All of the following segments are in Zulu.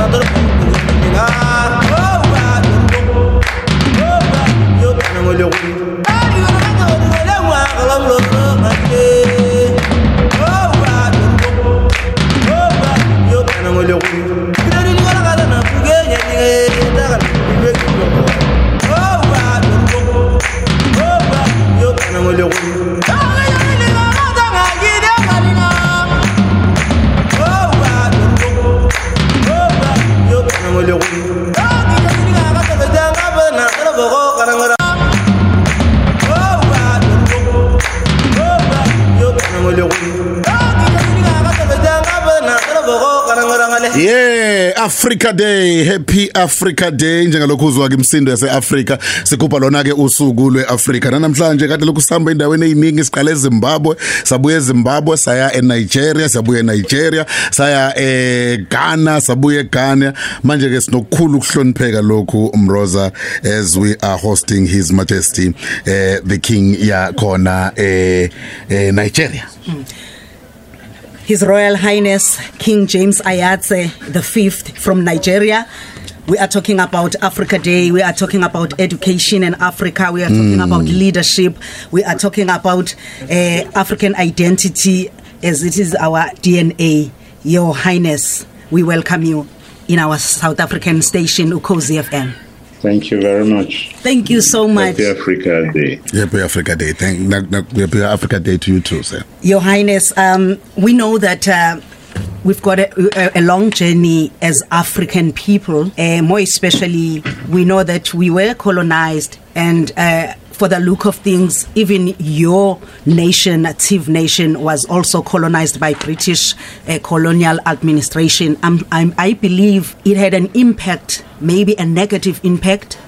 Yeah Africa Day happy Africa Day. Njengalokho uzwa ke imsindo yaseAfrika sikhupha lona ke usuku lweAfrika. Namhlanje kade lokhu sihamba endaweni eziningi siqale eZimbabwe sabuye eZimbabwe saya eNigeria siyabuya eNigeria saya eGhana sabuye eGhana. Manje ke sinokukhulu ukuhlonipheka lokhu umroza as we are hosting his majesty eh the king ya khona eh Nigeria. Mm. His Royal Highness King James Ayatse the 5th from Nigeria. We are talking about Africa Day. We are talking about education in Africa. We are talking mm. about leadership. We are talking about uh, African identity as it is our DNA. Your Highness, we welcome you in our South African station, Ukozi FM. Thank you very much. Thank you so much. Happy Africa Day. Happy Africa Day. Thank Happy Africa Day to you too, sir. Your Highness, um, we know that uh, we've got a, a, long journey as African people. Uh, more especially, we know that we were colonized and uh, for the look of things, even your nation, Native Nation, was also colonized by British uh, colonial administration. I'm, I'm, I believe it had an impact, maybe a negative impact.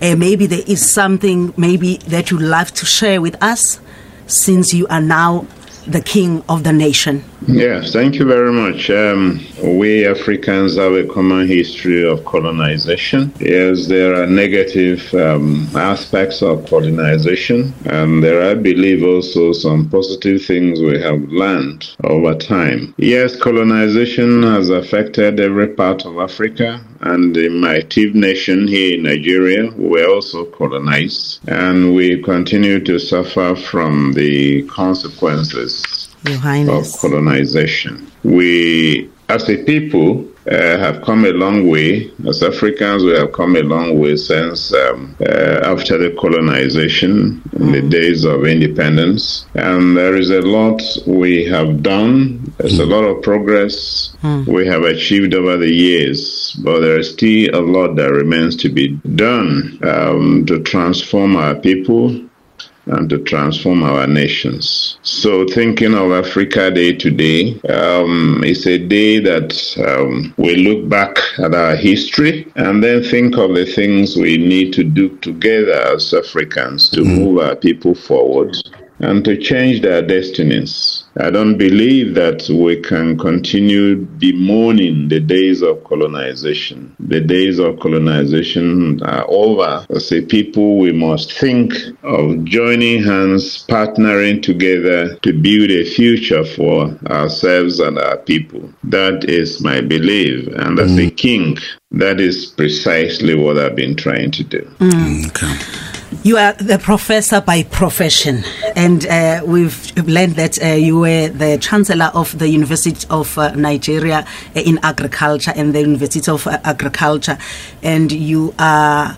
Uh, maybe there is something maybe that you'd love to share with us since you are now the king of the nation. Yes, thank you very much. Um, we Africans have a common history of colonization. Yes, there are negative um, aspects of colonization, and there are, I believe, also some positive things we have learned over time. Yes, colonization has affected every part of Africa, and in my native nation here in Nigeria, we were also colonized, and we continue to suffer from the consequences of colonization. We, as a people, uh, have come a long way. As Africans, we have come a long way since um, uh, after the colonization in mm. the days of independence. And there is a lot we have done. There's mm. a lot of progress mm. we have achieved over the years, but there is still a lot that remains to be done um, to transform our people and to transform our nations. So, thinking of Africa Day today, um, it's a day that um, we look back at our history and then think of the things we need to do together as Africans to mm-hmm. move our people forward and to change their destinies. I don't believe that we can continue bemoaning the days of colonization. The days of colonization are over. As a people, we must think of joining hands, partnering together to build a future for ourselves and our people. That is my belief. And as mm. a king, that is precisely what I've been trying to do. Mm. Okay. You are the professor by profession, and uh, we've learned that uh, you were the chancellor of the University of uh, Nigeria uh, in agriculture and the University of uh, Agriculture, and you are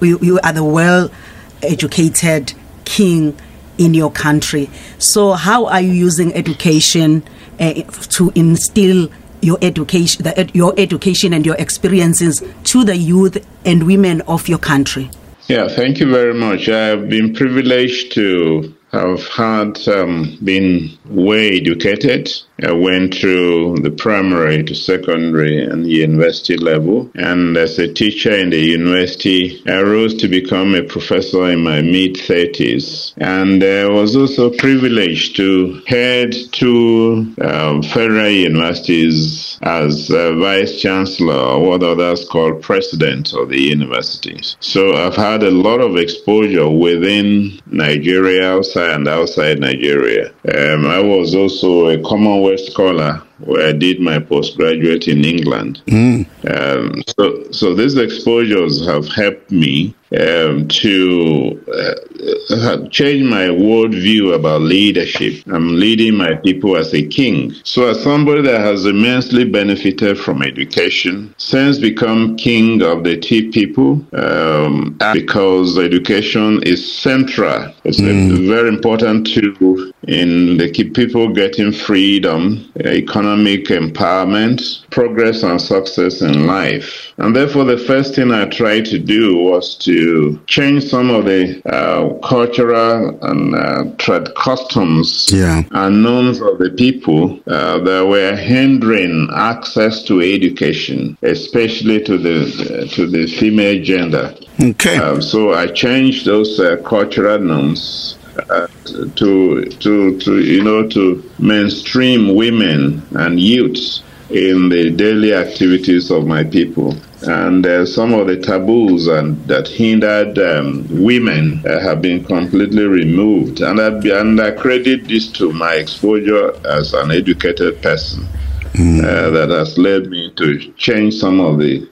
you, you are the well-educated king in your country. So, how are you using education uh, to instill? your education the, your education and your experiences to the youth and women of your country yeah, thank you very much. I've been privileged to have had um, been well educated. I went through the primary to secondary and university level. And as a teacher in the university, I rose to become a professor in my mid 30s. And I was also privileged to head two um, federal universities as vice chancellor, or what others call president of the universities. So I've had a lot of exposure within Nigeria, outside and outside Nigeria. Um, I was also a Commonwealth scholar where I did my postgraduate in England. Mm. Um, so, so these exposures have helped me um, to uh, change my worldview about leadership. I'm leading my people as a king. So, as somebody that has immensely benefited from education, since become king of the tea people, um, because education is central. It's mm. very important tool in the people getting freedom, economic empowerment, progress, and success in life. And therefore, the first thing I tried to do was to change some of the uh, cultural and uh, trad customs yeah. and norms of the people uh, that were hindering access to education, especially to the to the female gender. Okay. Um, so I changed those uh, cultural norms. Uh, to to to you know to mainstream women and youths in the daily activities of my people and uh, some of the taboos and that hindered um, women uh, have been completely removed. And I, and I credit this to my exposure as an educated person mm. uh, that has led me to change some of the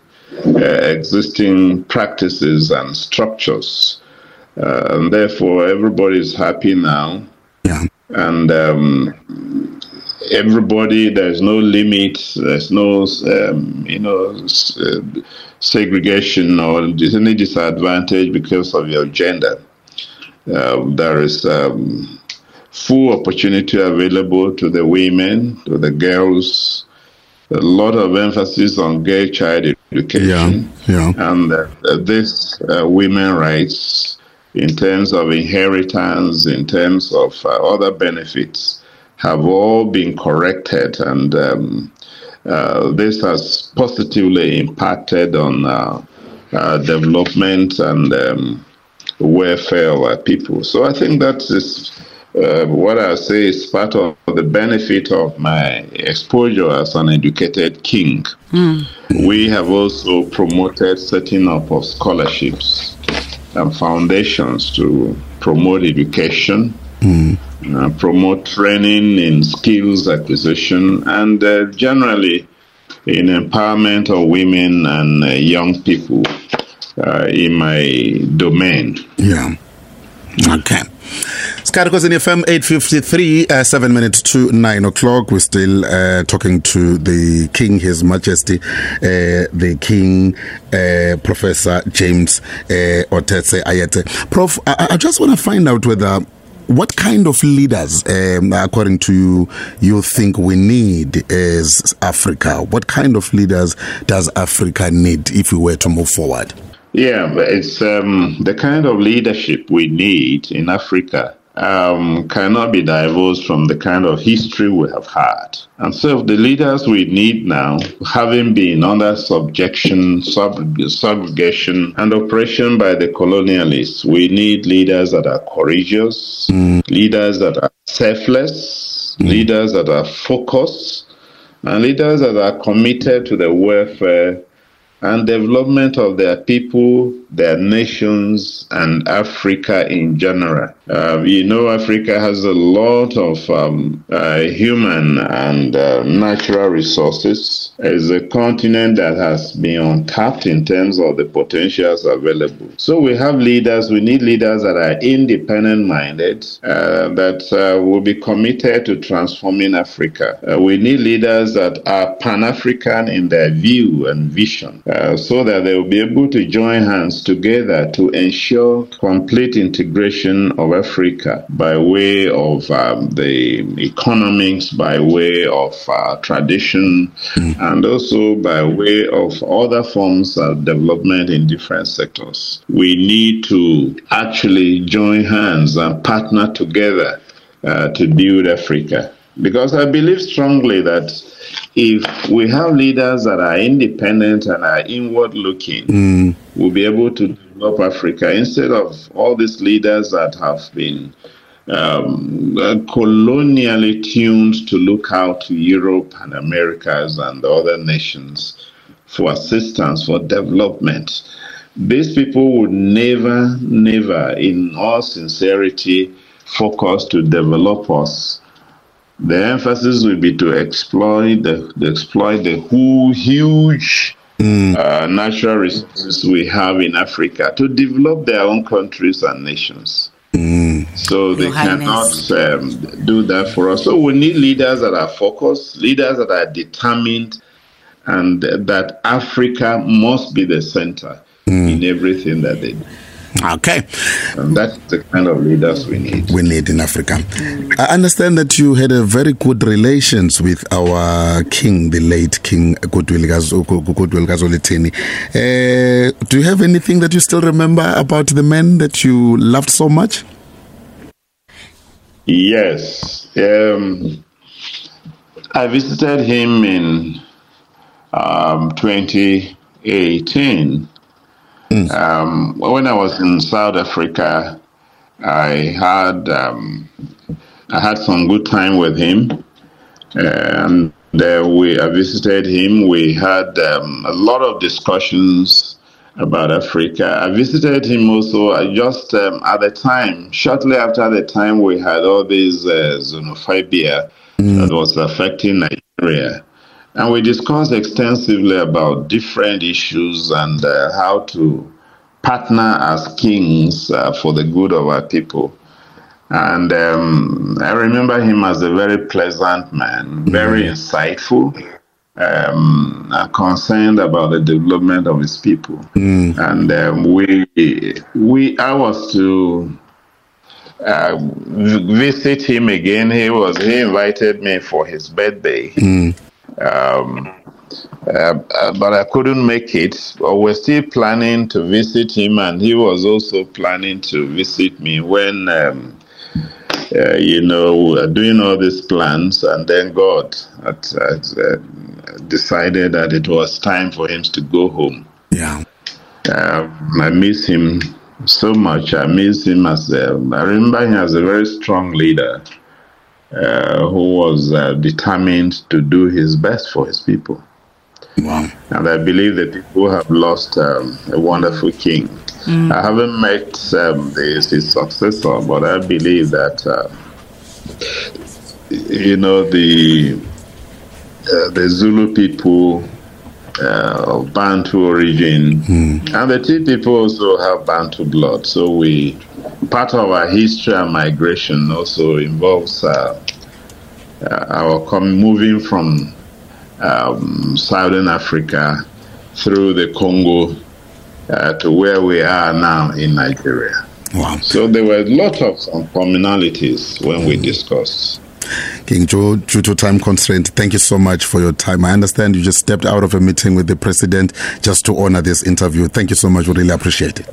uh, existing practices and structures. Uh, and therefore, everybody is happy now. Yeah. And um, everybody. There's no limit. There's no, um, you know, uh, segregation or any disadvantage because of your gender. Uh, there is um, full opportunity available to the women, to the girls. A lot of emphasis on gay child education, yeah, yeah. and uh, this uh, women rights in terms of inheritance, in terms of uh, other benefits have all been corrected, and um, uh, this has positively impacted on uh, uh, development and um, welfare of our people. So I think that is uh, what I say is part of the benefit of my exposure as an educated king. Mm. We have also promoted setting up of scholarships and foundations to promote education. Mm uh, promote training in skills acquisition, and uh, generally in empowerment of women and uh, young people uh, in my domain. Yeah. Okay. Skarikos in FM 853, uh, 7 minutes to 9 o'clock. We're still uh, talking to the King, His Majesty, uh, the King, uh, Professor James uh, Otetse Ayete. Prof, I, I just want to find out whether what kind of leaders, um, according to you, you think we need as Africa? What kind of leaders does Africa need if we were to move forward? Yeah, it's um, the kind of leadership we need in Africa um, cannot be divorced from the kind of history we have had. And so, the leaders we need now, having been under subjection, sub- subjugation, and oppression by the colonialists, we need leaders that are courageous, mm. leaders that are selfless, mm. leaders that are focused, and leaders that are committed to the welfare and development of their people, their nations, and Africa in general. Uh, you know, Africa has a lot of um, uh, human and uh, natural resources. It's a continent that has been untapped in terms of the potentials available. So we have leaders, we need leaders that are independent minded, uh, that uh, will be committed to transforming Africa. Uh, we need leaders that are Pan African in their view and vision, so that they will be able to join hands together to ensure complete integration of Africa by way of um, the economics, by way of uh, tradition, mm. and also by way of other forms of development in different sectors. We need to actually join hands and partner together uh, to build Africa. Because I believe strongly that if we have leaders that are independent and are inward looking, mm. we'll be able to develop Africa instead of all these leaders that have been um, colonially tuned to look out to Europe and Americas and other nations for assistance, for development. These people would never, never, in all sincerity, focus to develop us the emphasis will be to exploit the, to exploit the whole huge uh, natural resources we have in Africa to develop their own countries and nations. So they Highness. cannot um, do that for us. So we need leaders that are focused, leaders that are determined, and that Africa must be the center in everything that they do. Okay. And that's the kind of leaders we need. we need in Africa. I understand that you had a very good relations with our king, the late King Goodwill Gazo- Goodwill Gazolitini. Uh, do you have anything that you still remember about the man that you loved so much? Yes. Um, I visited him in um, 2018. Um, when I was in South Africa, I had um, I had some good time with him, and uh, we I visited him. We had um, a lot of discussions about Africa. I visited him also uh, just um, at the time, shortly after the time we had all this uh, xenophobia that was affecting Nigeria. And we discussed extensively about different issues and uh, how to partner as kings uh, for the good of our people. And um, I remember him as a very pleasant man, very insightful, um, uh, concerned about the development of his people. And um, we, we, I was to uh, visit him again. He was he invited me for his birthday. Um, uh, uh, but I couldn't make it. But we're still planning to visit him, and he was also planning to visit me when, um, uh, you know, we were doing all these plans, and then God had, had, uh, decided that it was time for him to go home. Yeah. Uh, I miss him so much. I miss him as a, I remember him as a very strong leader uh, who was uh, determined to do his best for his people. Wow. And I believe that people have lost um, a wonderful king. I haven't met um, his, his successor, but I believe that, uh, you know, the uh, the Zulu people uh, of Bantu origin, and the T people also have Bantu blood. So we part of our history and migration also involves uh, uh, our com- moving from um, Southern Africa through the Congo uh, to where we are now in Nigeria. Wow. So there were a lot of some commonalities when we discussed. King Joe, due to time constraint, thank you so much for your time. I understand you just stepped out of a meeting with the president just to honor this interview. Thank you so much. We really appreciate it.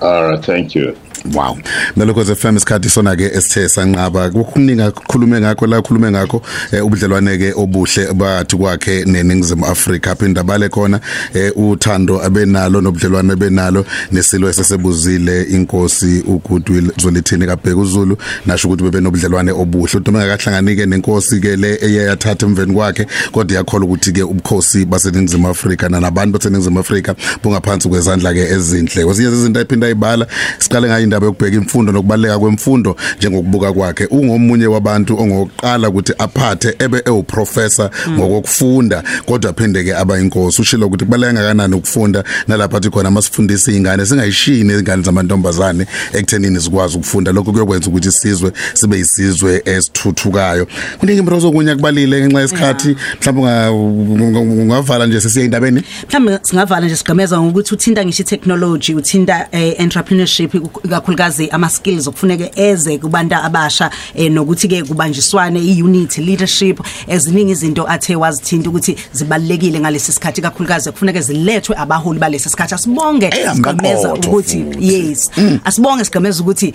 All right, thank you. Wow. Nalokho FM isikhathi sona ke esithe sanqaba. Kukuninga khulume ngakho la khulume ngakho eh, ubudlelwane ke obuhle bathi kwakhe neningizimu Afrika. Phinda bale khona eh, uthando abenalo nobudlelwane benalo nesilo esesebuzile inkosi uGoodwill Zwelithini kaBheka uZulu. Nasho ukuthi bebe nobudlelwane obuhle. uDuma akahlanganike nenkosi ke le eyathatha emveni kwakhe kodwa yakholwa ukuthi ke ubukhosi baseningizimu Afrika nabantu baseningizimu Afrika bungaphansi kwezandla ke ezinhle kwesinye izinto ayiphinda ayibala siqale ngayo indaba yokubheka imfundo nokubaleka kwemfundo njengokubuka kwakhe. Ungomunye wabantu ongokuqala ukuthi aphathe ebe ewuprofessor ngokufunda kodwa phinde ke aba inkosi. Ushilo ukuthi kubaleka kangakanani ukufunda nalapha athi khona masifundisa izingane singayishini izingane zamantombazane ekuthenini zikwazi ukufunda? Lokho kuyokwenza ukuthi isizwe sibe yisizwe esithuthukayo. Kuningi impilo zokunya kubalile ngenxa yesikhathi mhlawumbe ungavala nje sesiye indabeni mhlawumbe singavala nje sigameza ngokuthi uthinta ngisho i-technology uthinta eh, entrepreneurship ikakhulukazi ama-skills okufuneke eze kubantu abasha eh, nokuthi-ke kubanjiswane i-unity leadership eziningi izinto athe wazithinta ukuthi zibalulekile ngalesi sikhathi. Ikakhulukazi kufuneke zilethwe abaholi balesi sikhathi. Asibonge Eh, amaqotho ukuthi yes. Asibonge sigameza ukuthi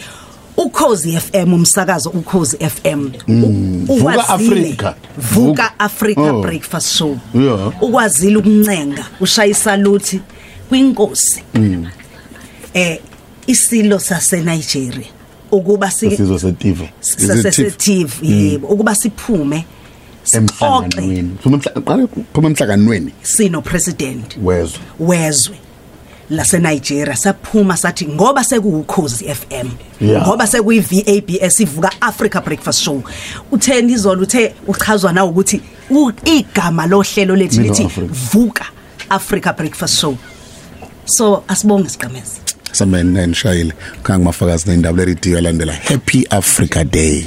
ukhozi FM umsakazo ukhozi FM U- Vuka ukwazile- Africa. Vuka Africa Oh. breakfast show. Ukwazile ukuncenga ushayisa luthi kwinkosi eh isilo sase Nigeria ukuba si sizwe seTV sasetive yebo ukuba siphume emhlanganweni. Phuma emhla- qale phuma emhlanganweni. Sino president wezwe. Wezwe. Lase Nigeria saphuma sathi ngoba sekuwukhozi FM ngoba sekuyi VABS ivuka Africa Breakfast Show. Utheni izolo uthe uchazwa na ukuthi igama lohlelo lethu lithi vuka Africa Breakfast Show. So asibonge siqhamezi samene nishayile khanga mafakazi nendaba leridiyo landela happy africa day.